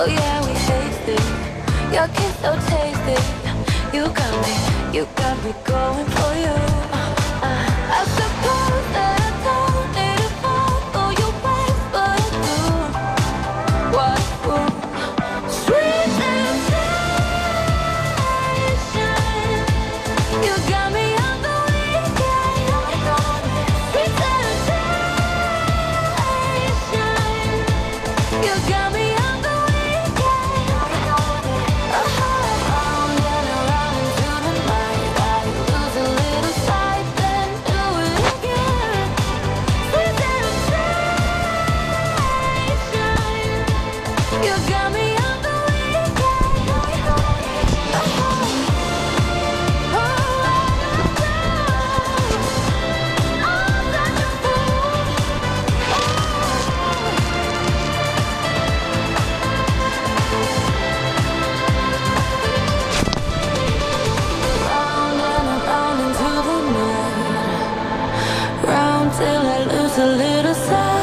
Oh yeah, we taste it. Your kiss so tasty You got me, you got me going for you till I lose a little sight.